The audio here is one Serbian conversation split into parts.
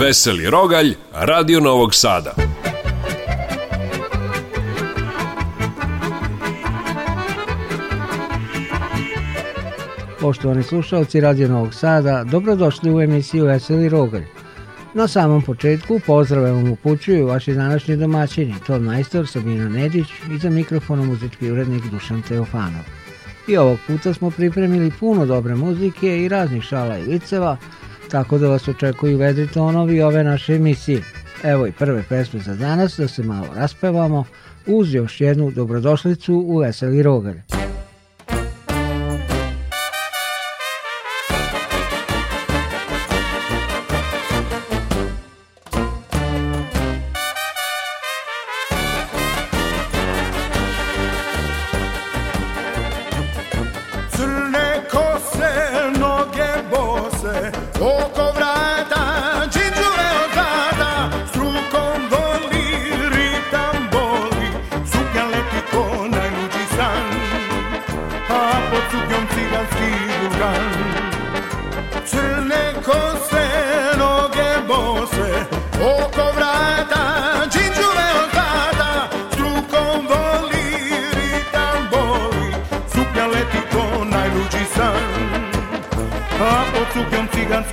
Veseli Rogalj, Radio Novog Sada. Poštovani slušalci Radio Novog Sada, dobrodošli u emisiju Veseli Rogalj. Na samom početku pozdrave vam upućuju vaši današnji domaćini, Tom Majstor, Sabina Nedić i za mikrofonom muzički urednik Dušan Teofanov. I ovog puta smo pripremili puno dobre muzike i raznih šala i viceva, tako da vas očekuju vedri tonovi ove naše emisije. Evo i prve pesme za danas, da se malo raspevamo, uz još jednu dobrodošlicu u Veseli Rogalj. guns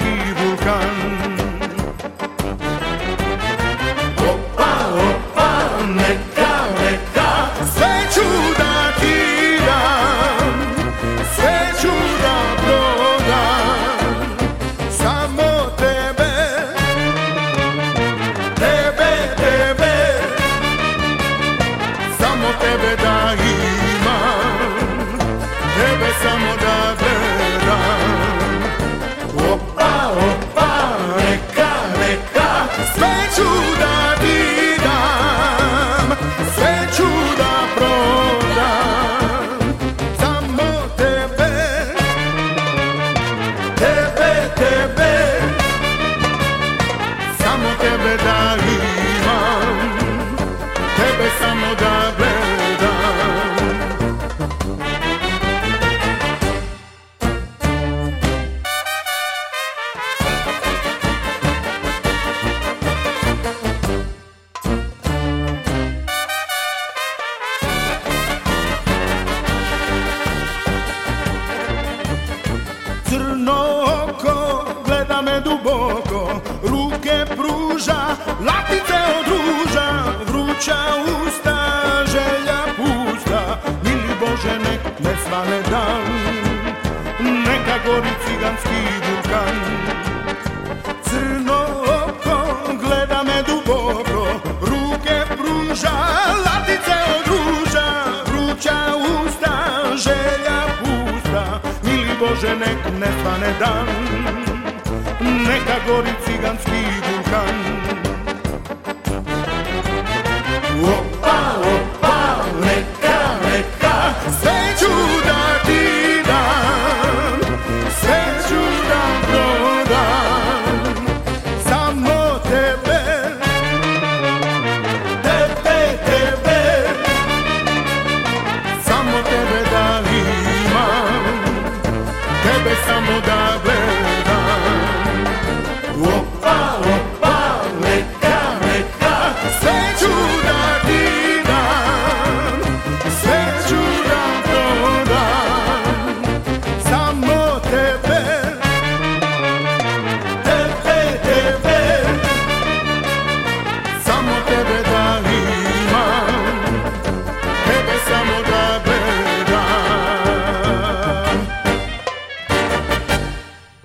nek nestane dan Neka gori ciganski vulkan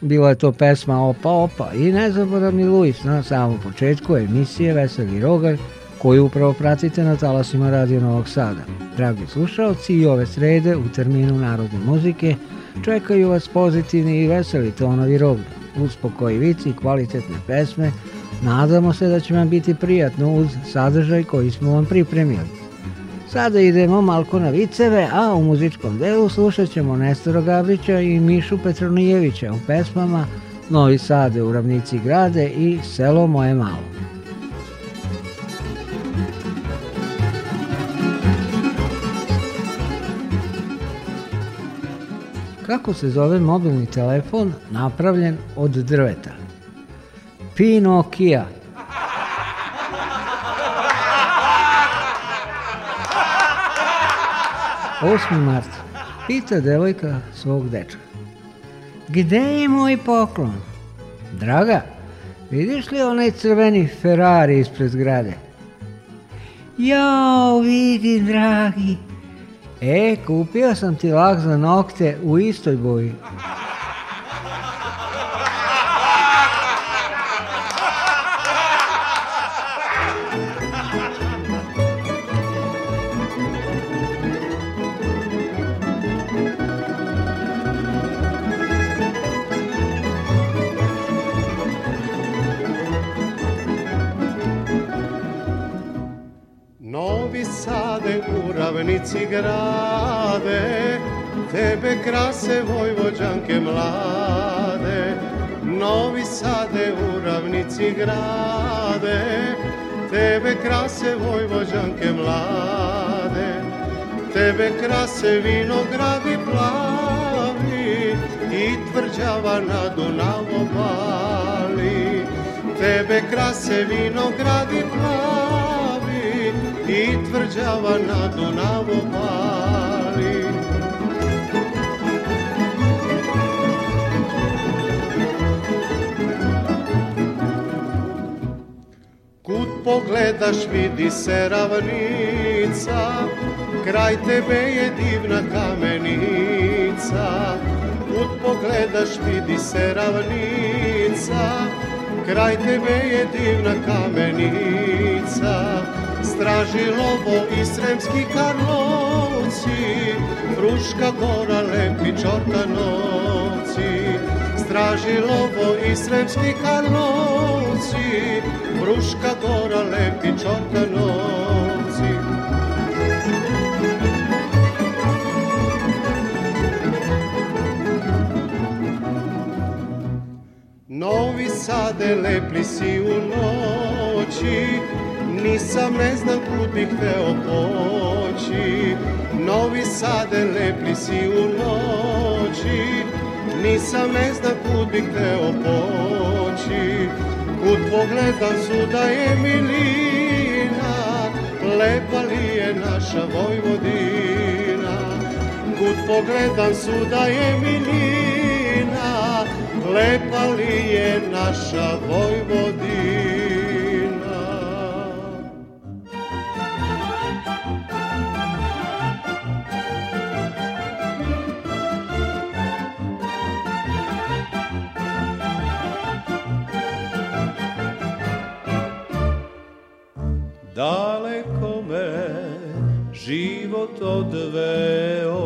bila je to pesma Opa Opa i Nezaboravni Luis na samom početku emisije Veseli Rogar koju upravo pratite na talasima Radio Novog Sada. Dragi slušalci, i ove srede u terminu narodne muzike čekaju vas pozitivni i veseli tonovi roga. Uz pokojivici i kvalitetne pesme, nadamo se da će vam biti prijatno uz sadržaj koji smo vam pripremili. Sada idemo malko na viceve, a u muzičkom delu slušat ćemo Nestora Gabrića i Mišu Petronijevića u pesmama Novi Sade u ravnici grade i Selo moje malo. Kako se zove mobilni telefon napravljen od drveta? Pinokija. 8. mart, pita devojka svog dečka. Gde je moj poklon? Draga, vidiš li onaj crveni Ferrari ispred zgrade? Jo, vidi, dragi. E, kupio sam ti lak za nokte u istoj boji. grade, tebe krase vojvođanke mlade, novi sade u ravnici grade, tebe krase vojvođanke mlade, tebe krase vinogradi plavi i tvrđava na Dunavu pali tebe krase vinogradi plavi i tvrđava na Dunavu pali. Kud pogledaš vidi se ravnica, kraj tebe je divna kamenica. Kud pogledaš vidi se ravnica, kraj tebe je divna kamenica straži lobo i sremski karlovci, Fruška gora lepi čortanoci. Straži lobo i sremski karlovci, Fruška gora lepi čortanoci. Novi sade lepli si u noći, Nisam ne znam kud bih hteo poći Novi sade lepi si u noći Nisam ne znam kud bih hteo poći Kud pogledam suda je milina Lepa li je naša Vojvodina Kud pogledam suda je milina Lepa li je naša Vojvodina Daleko me život odveo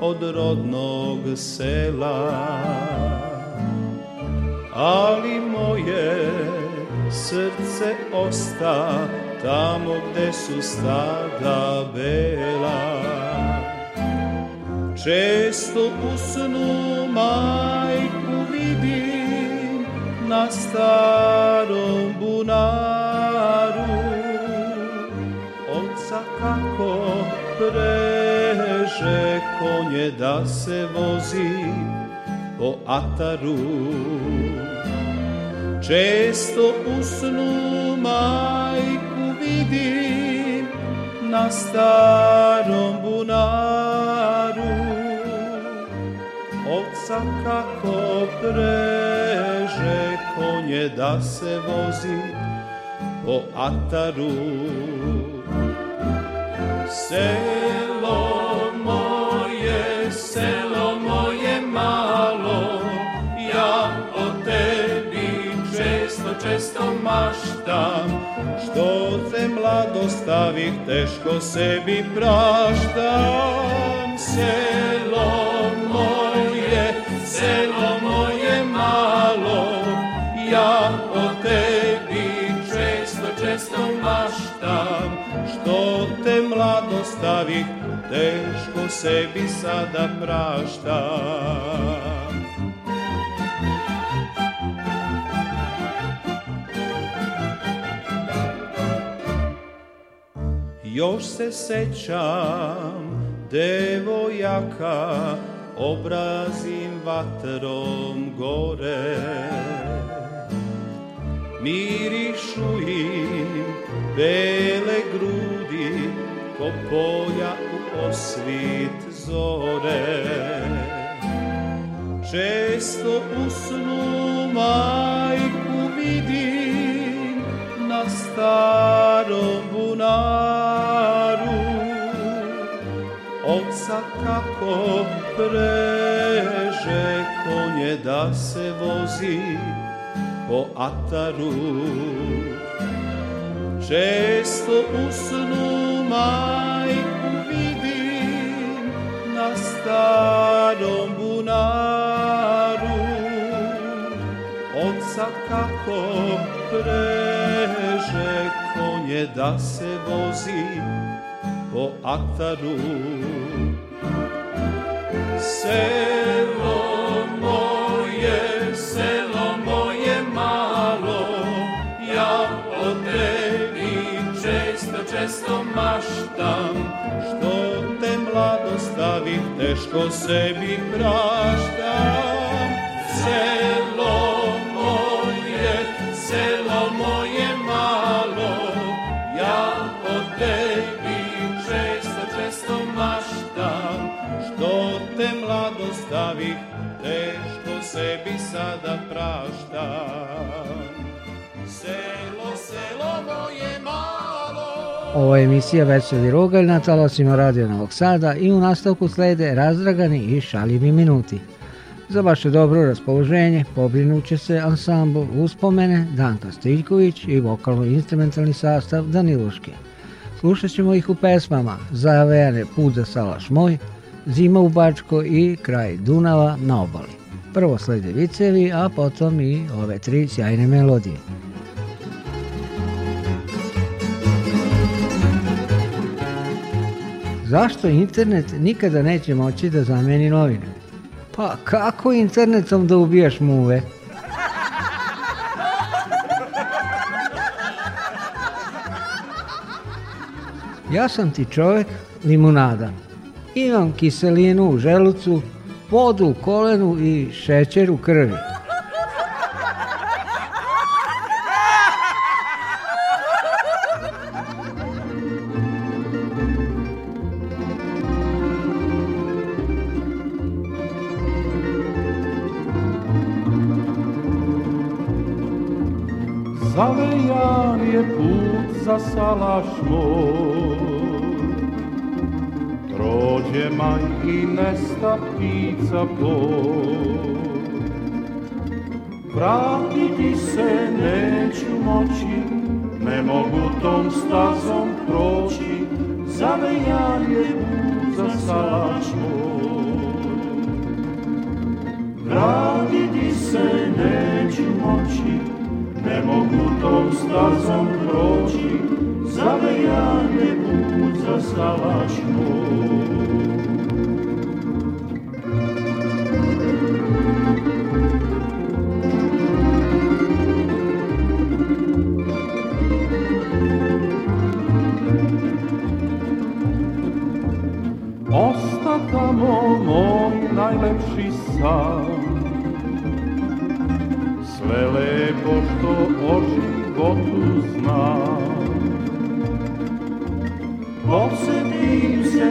od rodnog sela Ali moje srce osta tamo gde su stada bela Često usnu majku vidim na starom bunaru dobré, že da dá se vozi, po ataru. Često snu majku vidim na starom bunaru. Oca kako preže konje da se vozi po ataru. Selo moje, selo moje malo, ja o tebi često, često maštam, što te mlado stavih teško sebi praštam. Selo moje, selo moje malo, ja o tebi često, često maštam, mladost davih, teško sebi sada praštam. Još se sećam, devojaka, obrazim vatrom gore. Mirišu im bele grudi, ko boja u osvit zore. Često u snu majku vidim na starom bunaru, oca kako preže konje da se vozi po ataru. Često u snu majku vidim na starom bunaru. Oca kako preže konje da se vozi po aktaru. Se često maštam Što te mlado stavim, teško sebi praštam Selo moje, selo moje malo Ja o tebi često, često maštam Što te mlado stavih, teško sebi sada praštam Selo, selo moje malo Ova emisija Večevi Rogalj na talasima Radio Novog Sada i u nastavku slede razdragani i šaljivi minuti. Za vaše dobro raspoloženje pobrinuće se ansambl Uspomene Danka Stiljković i vokalno-instrumentalni sastav Daniluške. Slušat ćemo ih u pesmama Zavejane put Salaš moj, Zima u Bačko i Kraj Dunava na obali. Prvo slede vicevi, a potom i ove tri sjajne melodije. Zašto internet nikada neće moći da zameni novine? Pa kako internetom da ubijaš muve? Ja sam ti čovek limunada. Imam kiselinu u želucu, vodu u kolenu i šećer u krvi. je put za salaš moj. Prođe maj i nesta ptica ploj. Vratiti se neću moći, ne mogu tom stazom proći, zavejan je put za salaš moj. Vratiti se neću moći, ne mogu tom stazom proći, zalejane put za moj.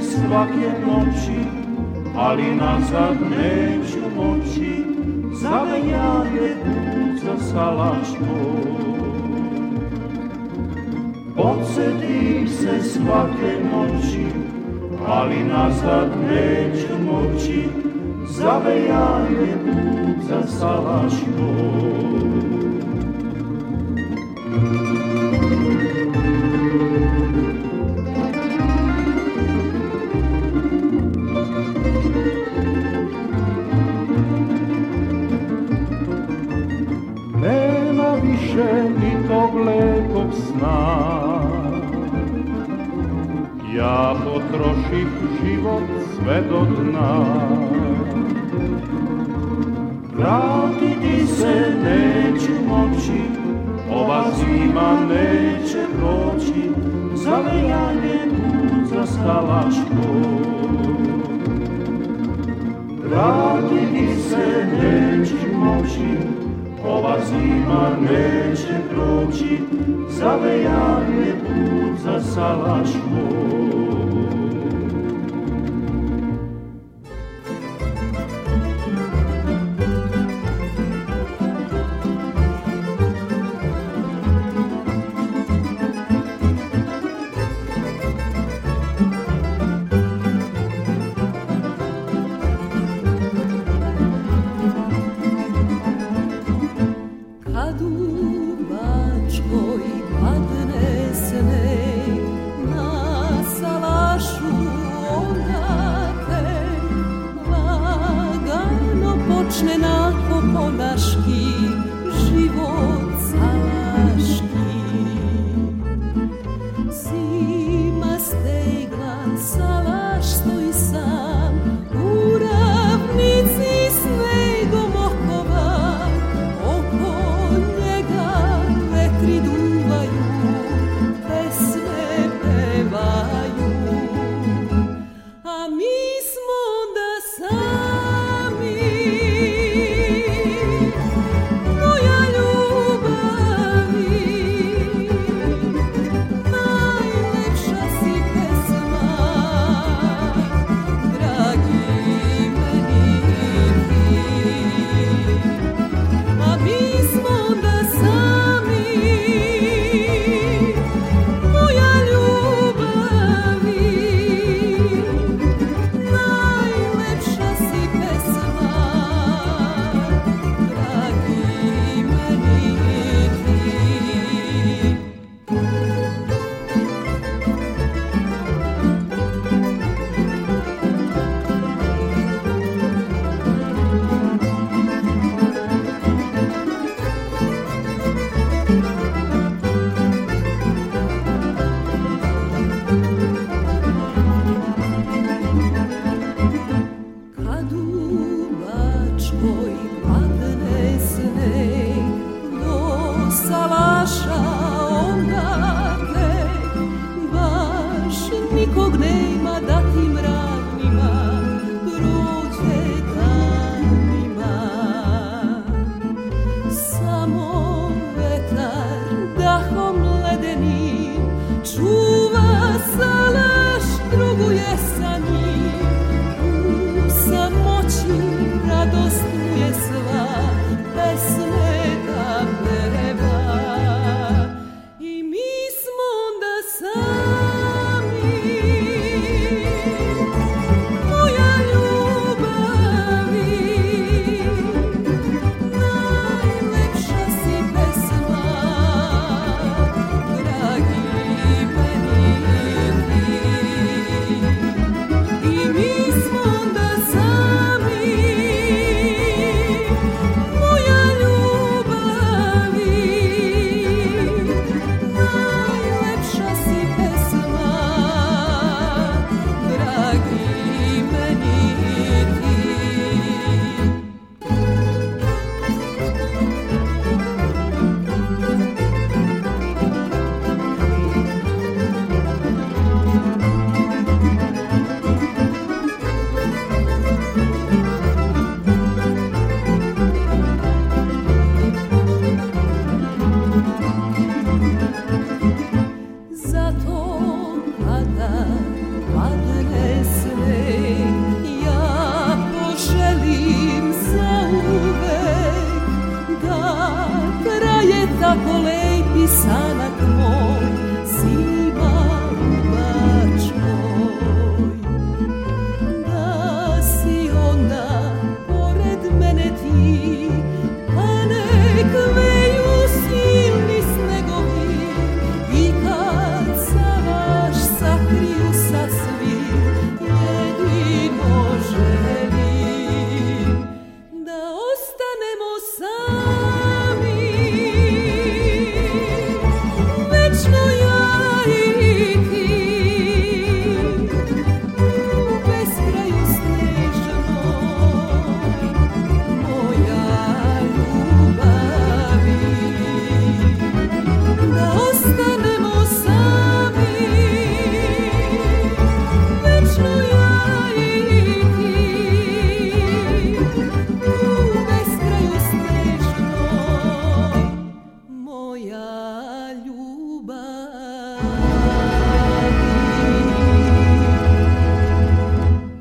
svake noći, ali nazad neću moći, zavejade za sa laštom. se svake noći, ali nazad neću moći, zavejanje puta sa laškom. troših život sve do dna. Vratiti se neću moći, ova zima neće proći, zavijanje tu za stalačko. Vratiti se neću moći, ova zima neće proći, zavejanje put za salašku.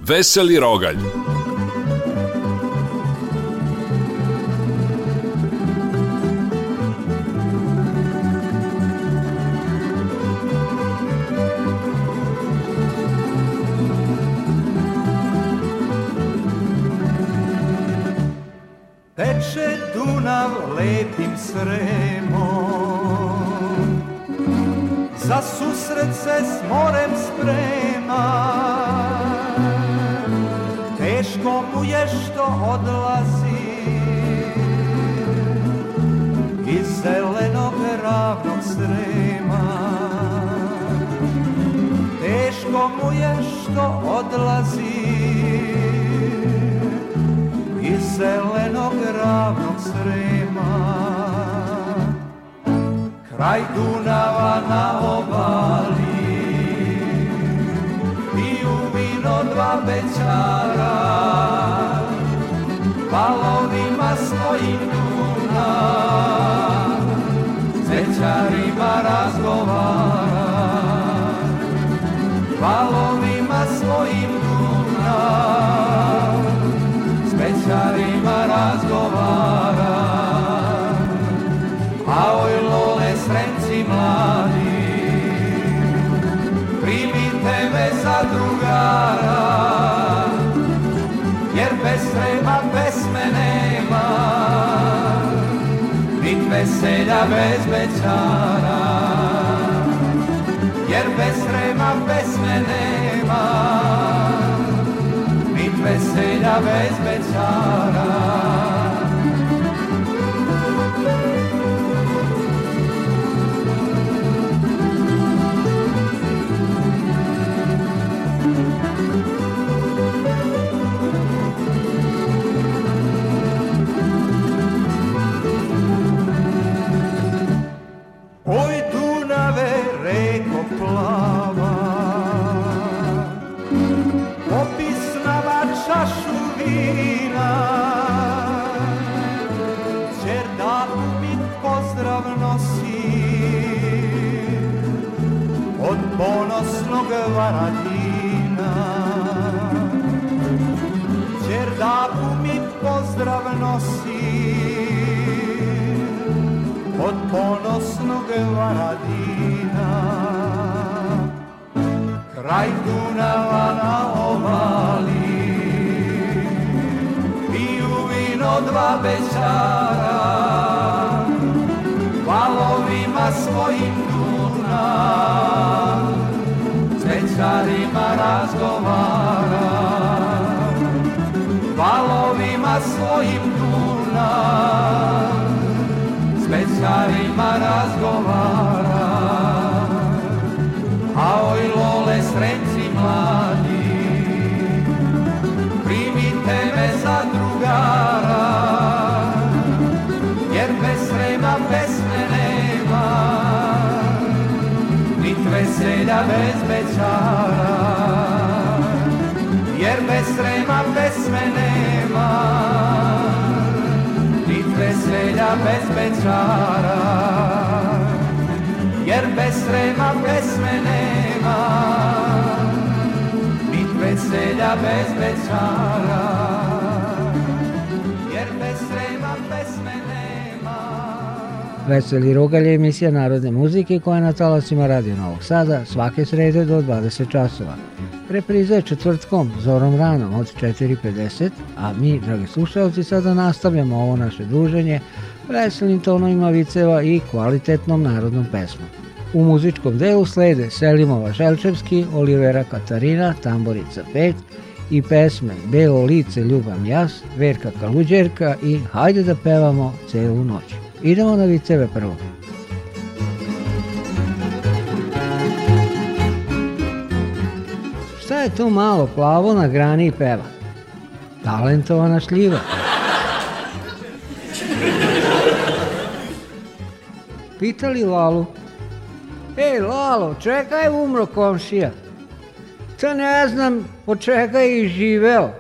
Veseli rogalj. vez pensara Varatina Čerdaku mi pozdrav nosi Od ponosnog Varadina Kraj Dunava na obali Piju vino dva bečara Valovima svojim Dunava peškarima razgovara Valovima svojim tuna S peškarima razgovara A oj lole sreći mlad veselja bez bećara Jer bez srema pesme nema Nit veselja bez bećara Jer bez srema pesme nema Nit veselja bez bećara Veseli Rugalj je emisija narodne muzike koja je na talasima Radio Novog Sada svake srede do 20 časova. Repriza je četvrtkom, zorom ranom od 4.50, a mi, dragi slušalci, sada nastavljamo ovo naše druženje veselim tonovima viceva i kvalitetnom narodnom pesmom. U muzičkom delu slede Selimova Želčevski, Olivera Katarina, Tamborica 5 i pesme Belo lice ljubam jas, Verka Kaluđerka i Hajde da pevamo celu noću. Idemo na viceve prvo. Šta je to malo plavo na grani i peva? Talentovana šljiva. Pitali Lalu. Ej, Lalo, čekaj umro komšija. Ca ne znam, počekaj i živeo.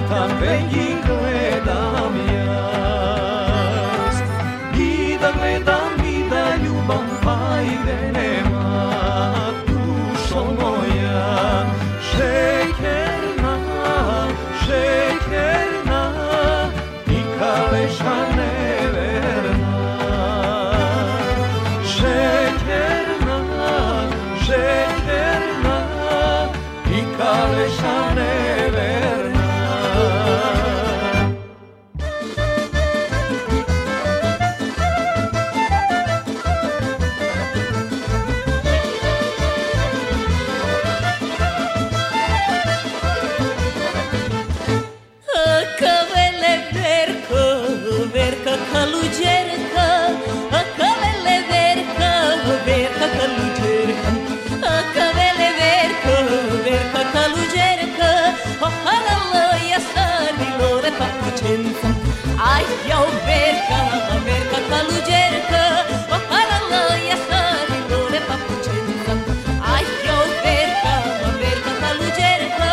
爱背影。la lucerca, va para la yasa, rigore papucetta. Ai, io verga, ma verga la lucerca,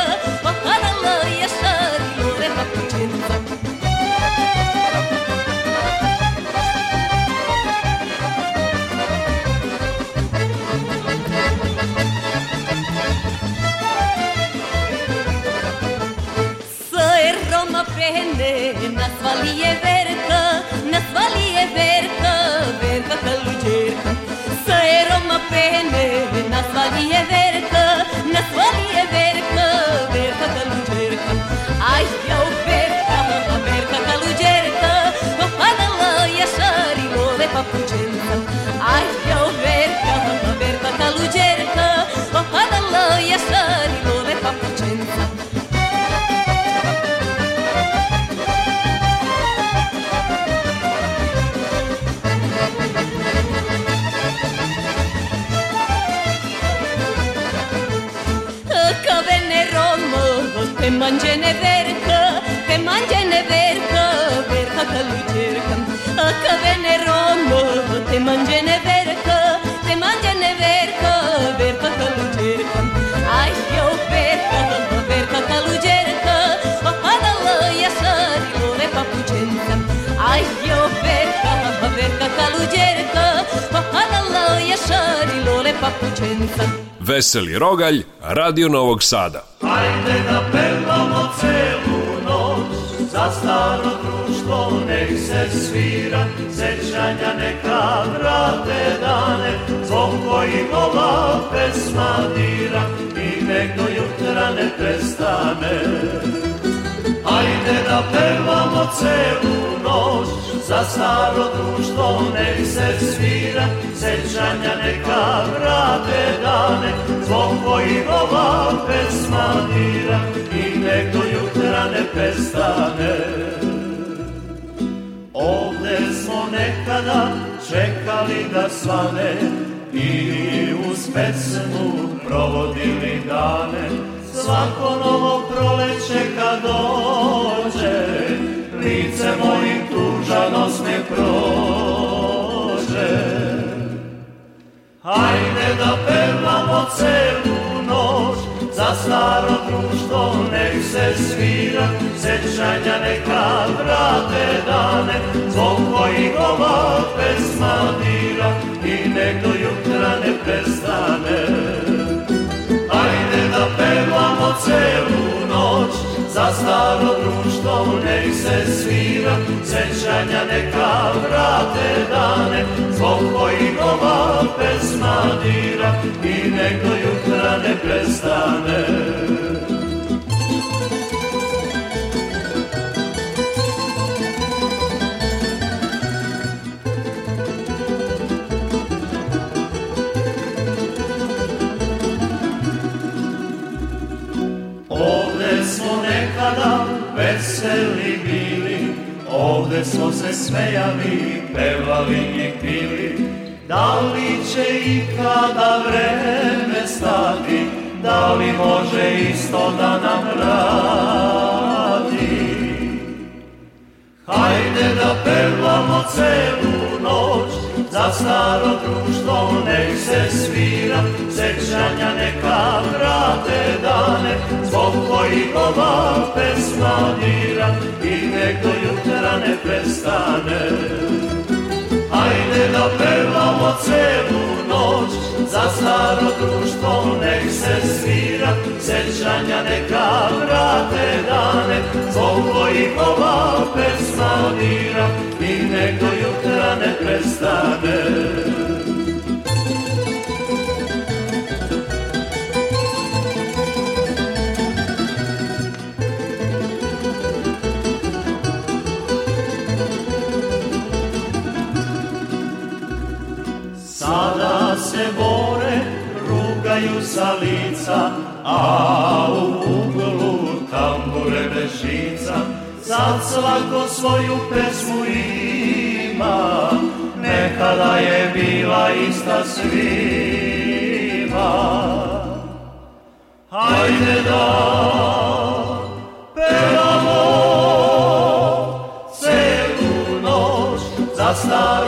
É Papu mangene vercă, pe mangene vercă, vercă că lui cercăm, că vene romă, te mangene vercă, te mangene vercă, verca că lui cercăm. Ai eu vercă, vercă că lui cercă, o padă lăia sărilor e papucentă. Ai eu verca, verca că lui cercă, o padă lăia sărilor e papucentă. Veseli Rogalj, Radio Novog Sada. Hajde da pe staro društvo nek se svira, sećanja neka vrate dane, zbog kojih ova pesma dira i nek do jutra ne prestane. Ajde da pevamo celu noć, za staro društvo nek se svira, sećanja neka vrate dane, zbog kojih ova pesma dira i nek do jutra da ne prestane Ovde smo nekada čekali da svane I uz pesmu provodili dane Svako novo proleće kad dođe Lice mojim tužanost ne prođe Hajde da pevamo celu noć Za staro društvo nek se svira, sećanja neka vrate dane, zbog kojih ova pesma dira i nek do jutra ne prestane. Ajde da pevamo celu za staro društvo nek se svira, sećanja neka vrate dane, zbog kojih ova pesma dira i neka jutra ne prestane. veseli bili, ovde smo se smejali, pevali i pili. Da li će ikada vreme stati, da li može isto da nam radi? Hajde da pevamo celu noć, za da staro društvo nek se svira, sećanja neka vrate dane, zbog kojih ova pesma dira i nek do jutra ne prestane. Ajde da pevamo celu noć Za staro društvo nek se svira Sećanja neka vrate dane Zbog i ova pesma dira I nek jutra ne prestane skidaju sa lica, a u uglu tambure bez sad svako svoju pesmu ima, nekada je bila ista svima. Hajde da pevamo celu noć za stanje,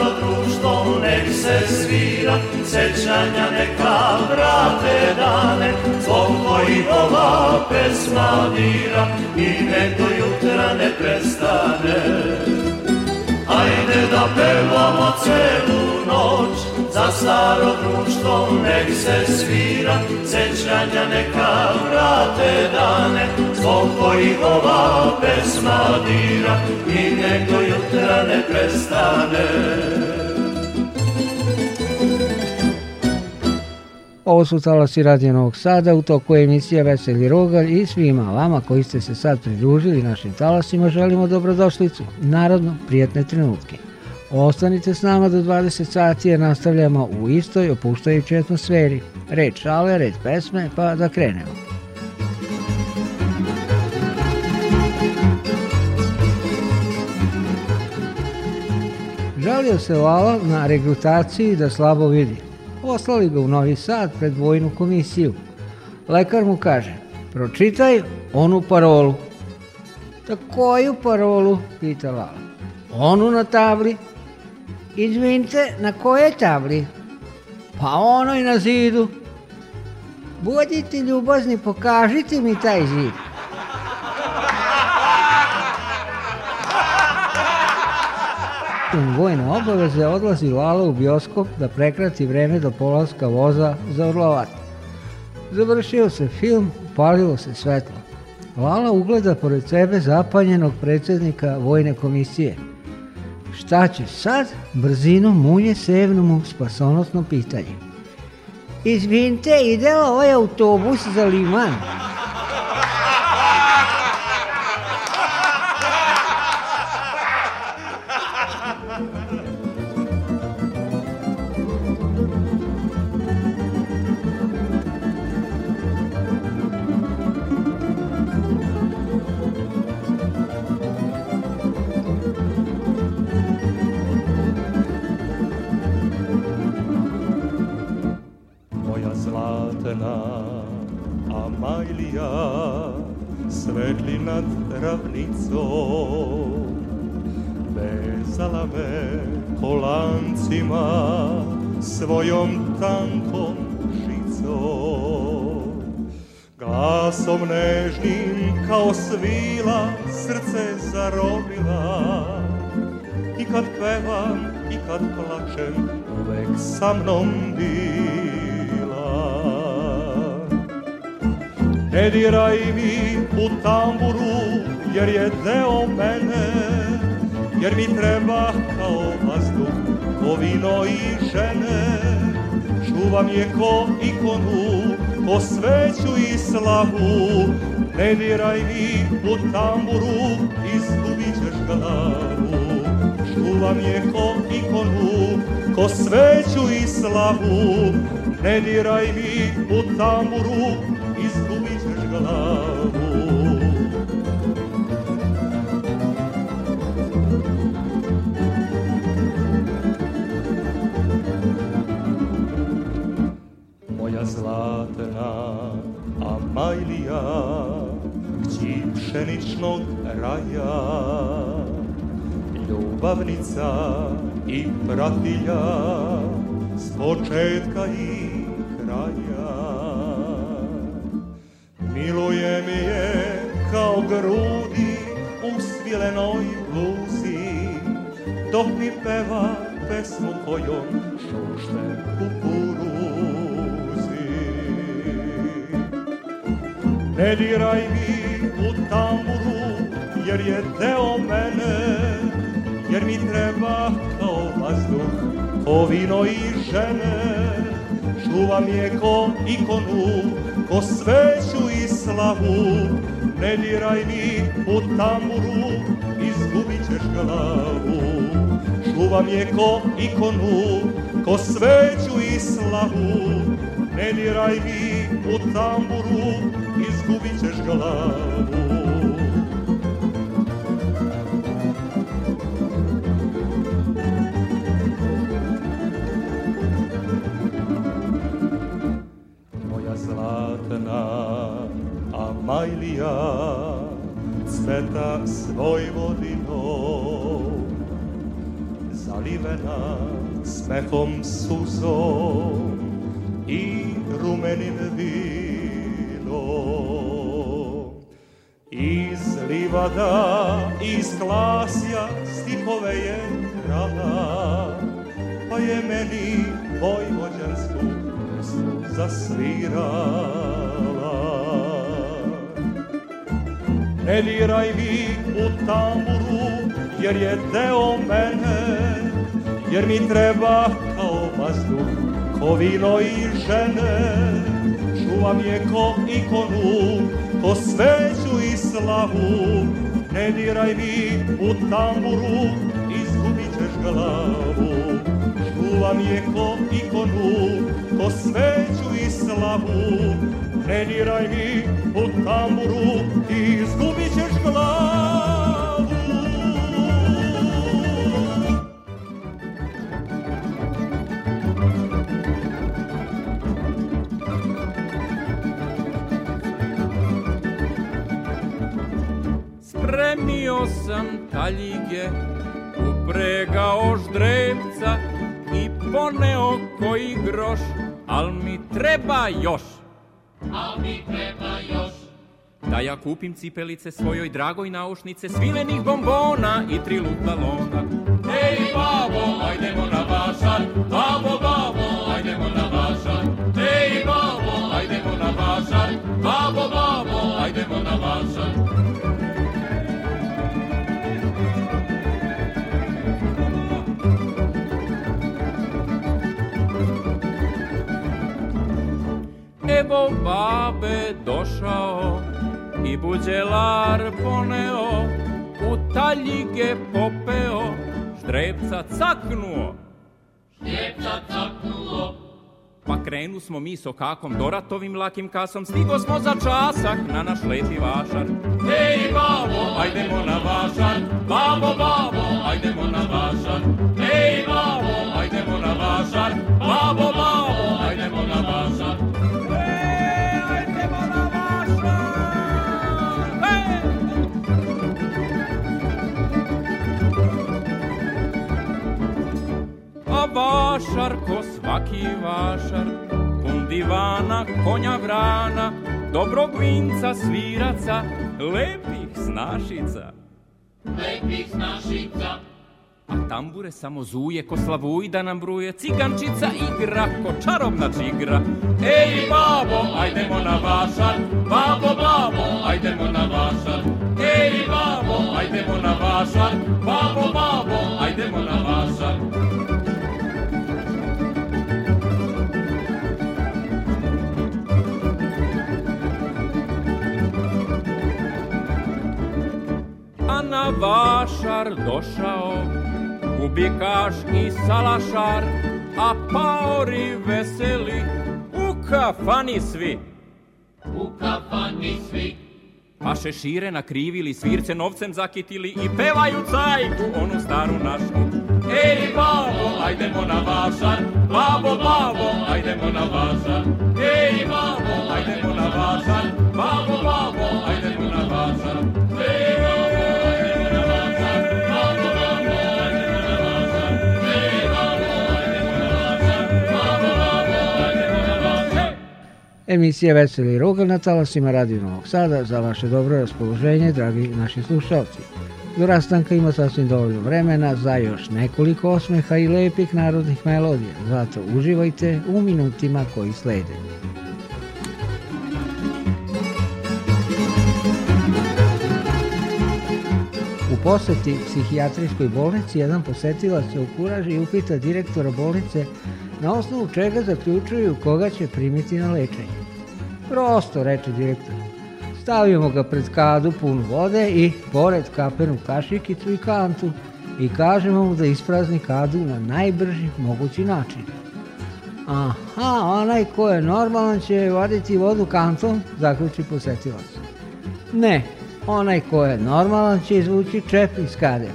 miran, sećanja neka vrate dane, zbog kojih ova pesma dira i nek jutra ne prestane. Ajde da pevamo celu noć, za staro društvo nek se svira, sećanja neka vrate dane, zbog kojih ova pesma dira i nek jutra ne prestane. Ovo su talasi Radija Novog Sada, u toku je emisija Veseli Rogalj i svima vama koji ste se sad pridružili našim talasima želimo dobrodošlicu, narodno prijatne trenutke. Ostanite s nama do 20 sati jer nastavljamo u istoj opuštajućoj atmosferi. Reč šale, red pesme, pa da krenemo. Žalio se Lala na regrutaciji da slabo vidi. Poslali ga u Novi Sad pred vojnu komisiju. Lekar mu kaže, pročitaj onu parolu. Da koju parolu? Pita Lala. Onu na tabli. Izvinite, na koje tabli? Pa ono na zidu. Budite ljubazni, pokažite mi taj zid. zakon vojne obaveze odlazi Lala u bioskop da prekrati vreme do polaska voza za Orlovat. Završio se film, upalilo se svetlo. Lala ugleda pored sebe zapaljenog predsednika vojne komisije. Šta će sad? Brzino munje sevno mu spasonosno pitanje. Izvinite, ide li ovaj autobus za liman? svila srce zarobila I kad pevam i kad plačem uvek sa mnom bila Ne diraj mi u tamburu jer je deo mene Jer mi treba kao vazduh ko vino i žene Čuvam je ko ikonu, ko sveću i slavu Ne diraj mi u tamburu, izgubit ćeš glavu. Čuvam je ko ikonu, ko sveću i slavu. Ne diraj mi u tamburu, izgubit ćeš glavu. Moja zlatna Majlija, kći pšeničnog raja, ljubavnica i pratilja, s početka i kraja. Miluje mi je kao grudi u svilenoj bluzi, dok mi peva pesmu kojom šušte kupuju. Ne diraj mi u tamburu, jer je deo mene, jer mi treba kao vazduh, ko vino i žene. Čuvam je ko ikonu, ko sveću i slavu, ne diraj mi u tamburu, izgubit ćeš glavu. Čuvam je ko ikonu, ko sveću i slavu, ne diraj mi u tamburu, izgubit ćeš glavu Majlija cveta svoj vodinom Zalivena smehom suzom i rumenim vinom livada iz glasja stihove je krala pa je meni vojvođansku pesmu zasvirala ne diraj mi u tamburu jer je deo mene jer mi treba kao vazduh kovino i žene čuvam je ko ikonu to sveću i slavu, ne diraj mi u tamburu, izgubit ćeš glavu. Čuvam je ko ikonu, ko sveću i slavu, ne diraj mi u tamburu, izgubit ćeš glavu. Imao sam taljige, upregao ždrevca i poneo koji groš, al mi treba još. Al mi treba još. Da ja kupim cipelice svojoj dragoj naušnice, svilenih bombona i tri lutla longa. Ej, babo, ajdemo na vašar, babo, babo. Bebo babe došao i buđelar poneo, u taljige popeo, štrepca caknuo. Štrepca caknuo. Pa krenu smo mi sokakom, doratovim lakim kasom, stigo smo za časak na naš leti vašar. Ej babo, ajdemo na vašar, babo, babo, ajdemo na vašar. Ej babo, ajdemo na vašar, babo, svaki vašar, kundivana, konja vrana, dobrog vinca, sviraca, lepih snašica. Lepih snašica. A tambure samo zuje, ko slavuj da nam bruje, cigančica igra, ko čarobna čigra. Ej, babo, ajdemo na vašar, babo, babo, ajdemo na vašar. Ej, babo, ajdemo na vašar, babo, babo, ajdemo na vašar. vašar došao, kubikaš i salašar, a paori veseli, u kafani svi. U kafani svi. Pa šešire nakrivili, svirce novcem zakitili i pevaju cajku, onu staru našu. Ej, babo, ajdemo na vašar, babo, babo, ajdemo na vašar. Ej, babo, ajdemo na vašar, babo, babo, ajdemo na vašar. Emisija Veseli Ruga na talasima Radio Novog Sada za vaše dobro raspoloženje, dragi naši slušalci. Do rastanka ima sasvim dovoljno vremena za još nekoliko osmeha i lepih narodnih melodija, zato uživajte u minutima koji slede. U poseti psihijatrijskoj bolnici jedan posetilac se ukuraži i upita direktora bolnice na osnovu čega zaključuju koga će primiti na lečenje. Prosto, reče direktor. Stavimo ga pred kadu punu vode i pored kapenu kašikicu i kantu i kažemo mu da isprazni kadu na najbrži mogući način. Aha, onaj ko je normalan će vaditi vodu kantom, zaključi posetilac. Ne, onaj ko je normalan će izvući čep iz kade.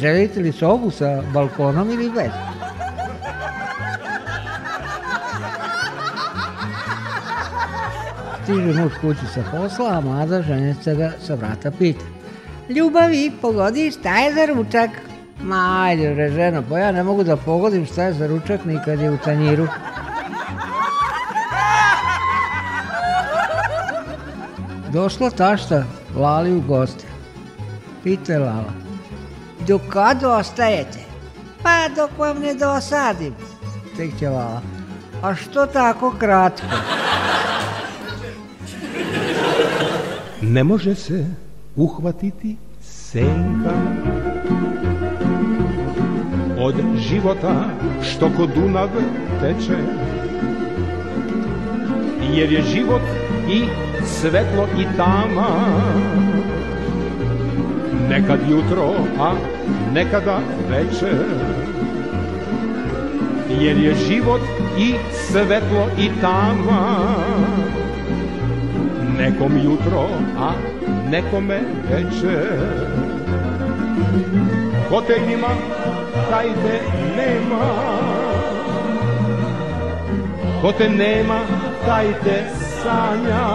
Želite li sobu sa balkonom ili bez? stiže muž kući sa posla, a mlada ženica ga sa vrata pita. Ljubavi, pogodi šta je za ručak? Ma, ajde, re, ženo, pa ja ne mogu da pogodim šta je za ručak ni kad je u tanjiru. Došla tašta Lali u goste. Pita je Lala. Do kad ostajete? Pa dok vam ne dosadim. Tek će Lala. A što tako kratko? ne može se uhvatiti senka od života što kod Dunav teče jer je život i svetlo i tama nekad jutro a nekada večer jer je život i svetlo i tama nekom jutro, a nekome večer. Ko te ima, taj te nema. Ko te nema, taj te sanja.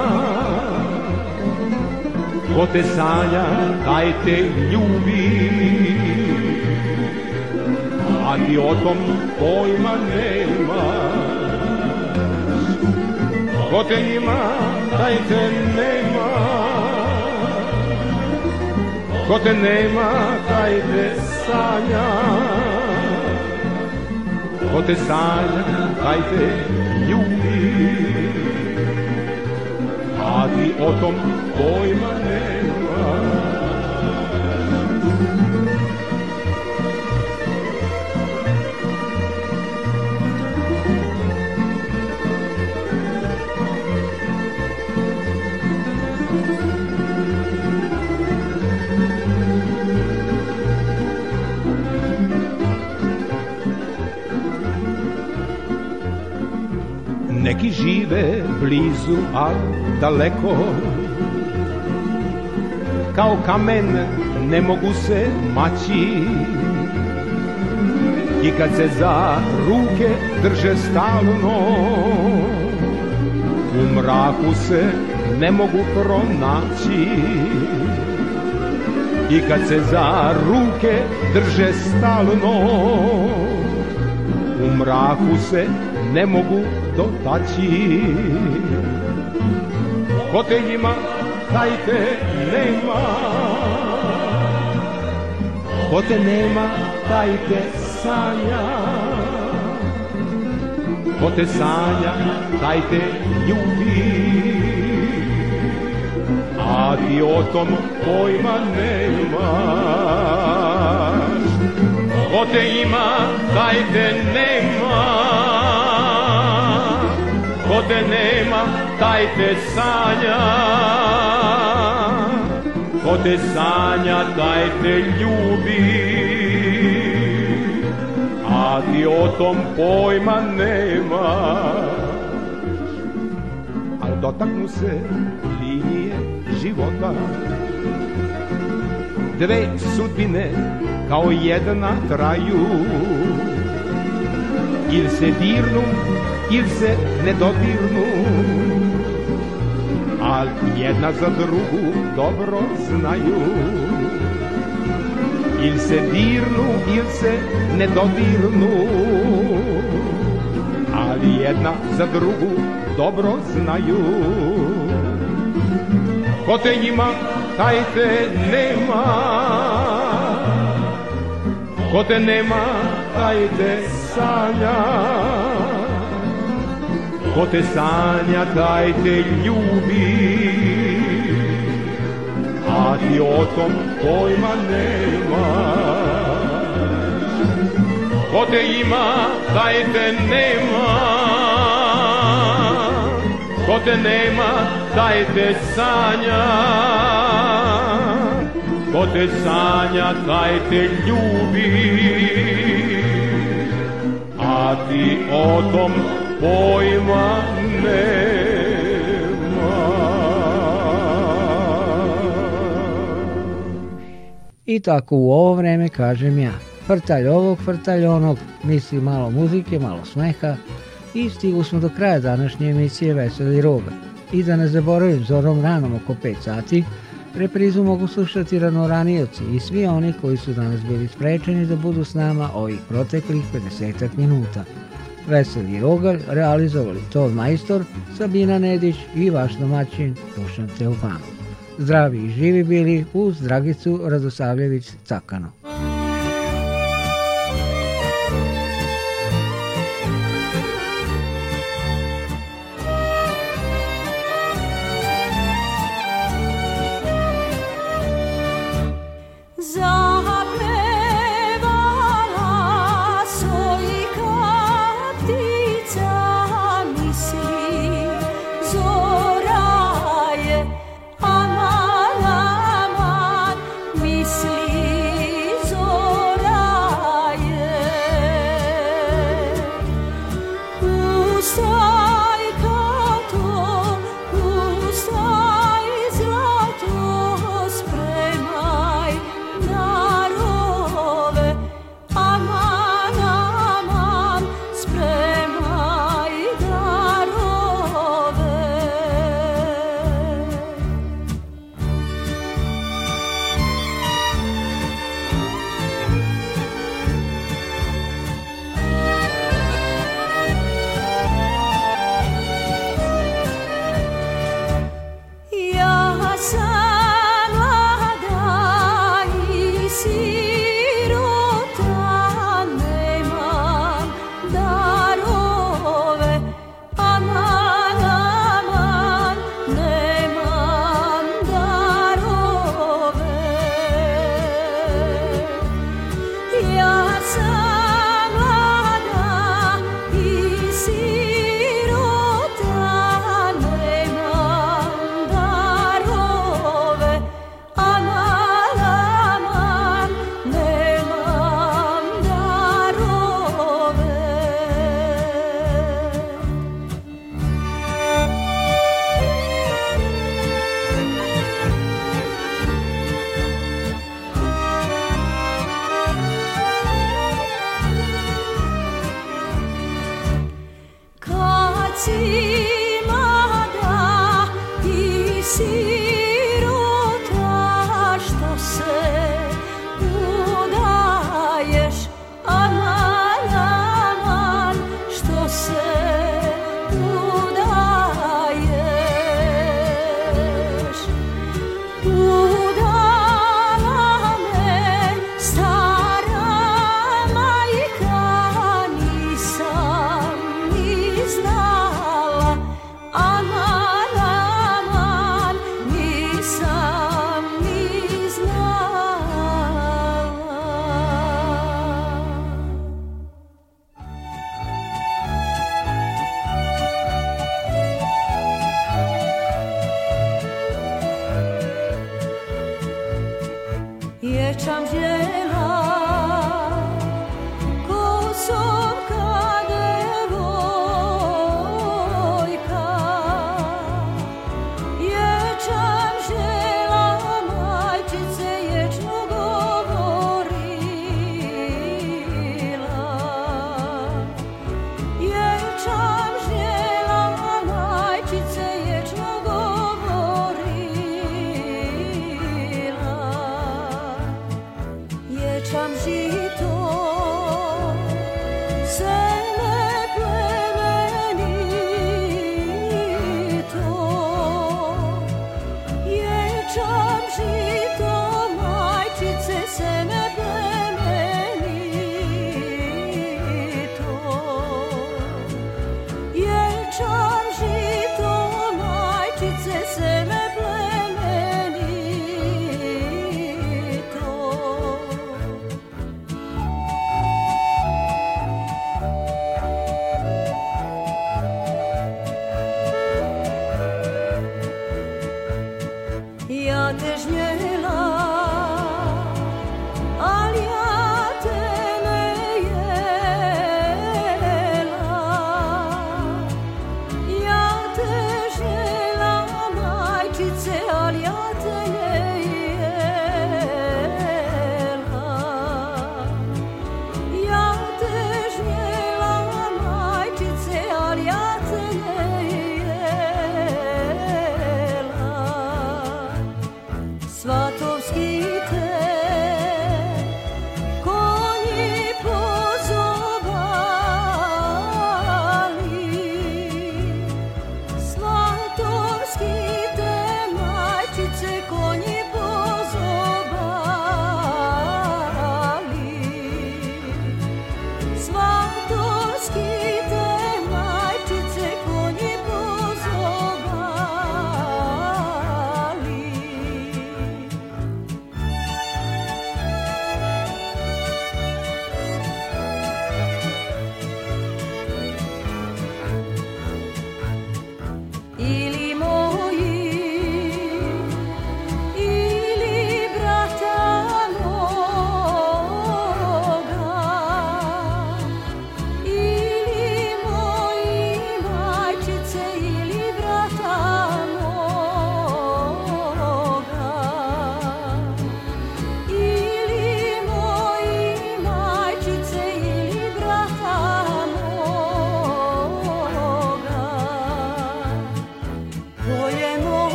Ko te sanja, taj te ljubi. A ti o tom pojma nema. Ko te ima, te nema Ko te nema, taj te sanja Ko te sanja, taj te ljubi A o tom pojma ne neki žive blizu, a daleko Kao kamen ne mogu se maći I kad se za ruke drže stalno U mraku se ne mogu pronaći I kad se za ruke drže stalno U mraku se ne mogu dotaći Hoteljima dajte nema Ko te nema dajte sanja Ko te sanja dajte ljubi A ti o tom pojma nema Ko te ima dajte nema ko nema, taj te sanja. Ko sanja, taj te ljubi. A ti o tom pojma nema. Al dotaknu se linije života. Dve sudbine kao jedna traju. Il se dirnu jer se ne dodirnu Al jedna za drugu dobro znaju Il se dirnu, il se ne dodirnu Ali jedna za drugu dobro znaju Ko te ima, taj te nema Ko te nema, taj te sanja Ko te sanja, taj te ljubi A ti o tom pojma nemaš Ko te ima, taj te nema Ko te nema, taj te sanja Ko te sanja, taj te ljubi A ti o tom pojma nemaš. I tako u ovo vreme kažem ja, frtalj ovog, frtalj onog, misli malo muzike, malo smeha i stigu smo do kraja današnje emisije Veseli Roga. I da ne zaboravim, zorom ranom oko 5 sati, Reprizu mogu slušati ranoranioci i svi oni koji su danas bili sprečeni da budu s nama ovih proteklih 50 minuta. Veseli Rogalj realizovali Tov Majstor, Sabina Nedić i vaš domaćin Dušan Teofanov. Zdravi i živi bili uz Dragicu Radosavljević Cakano.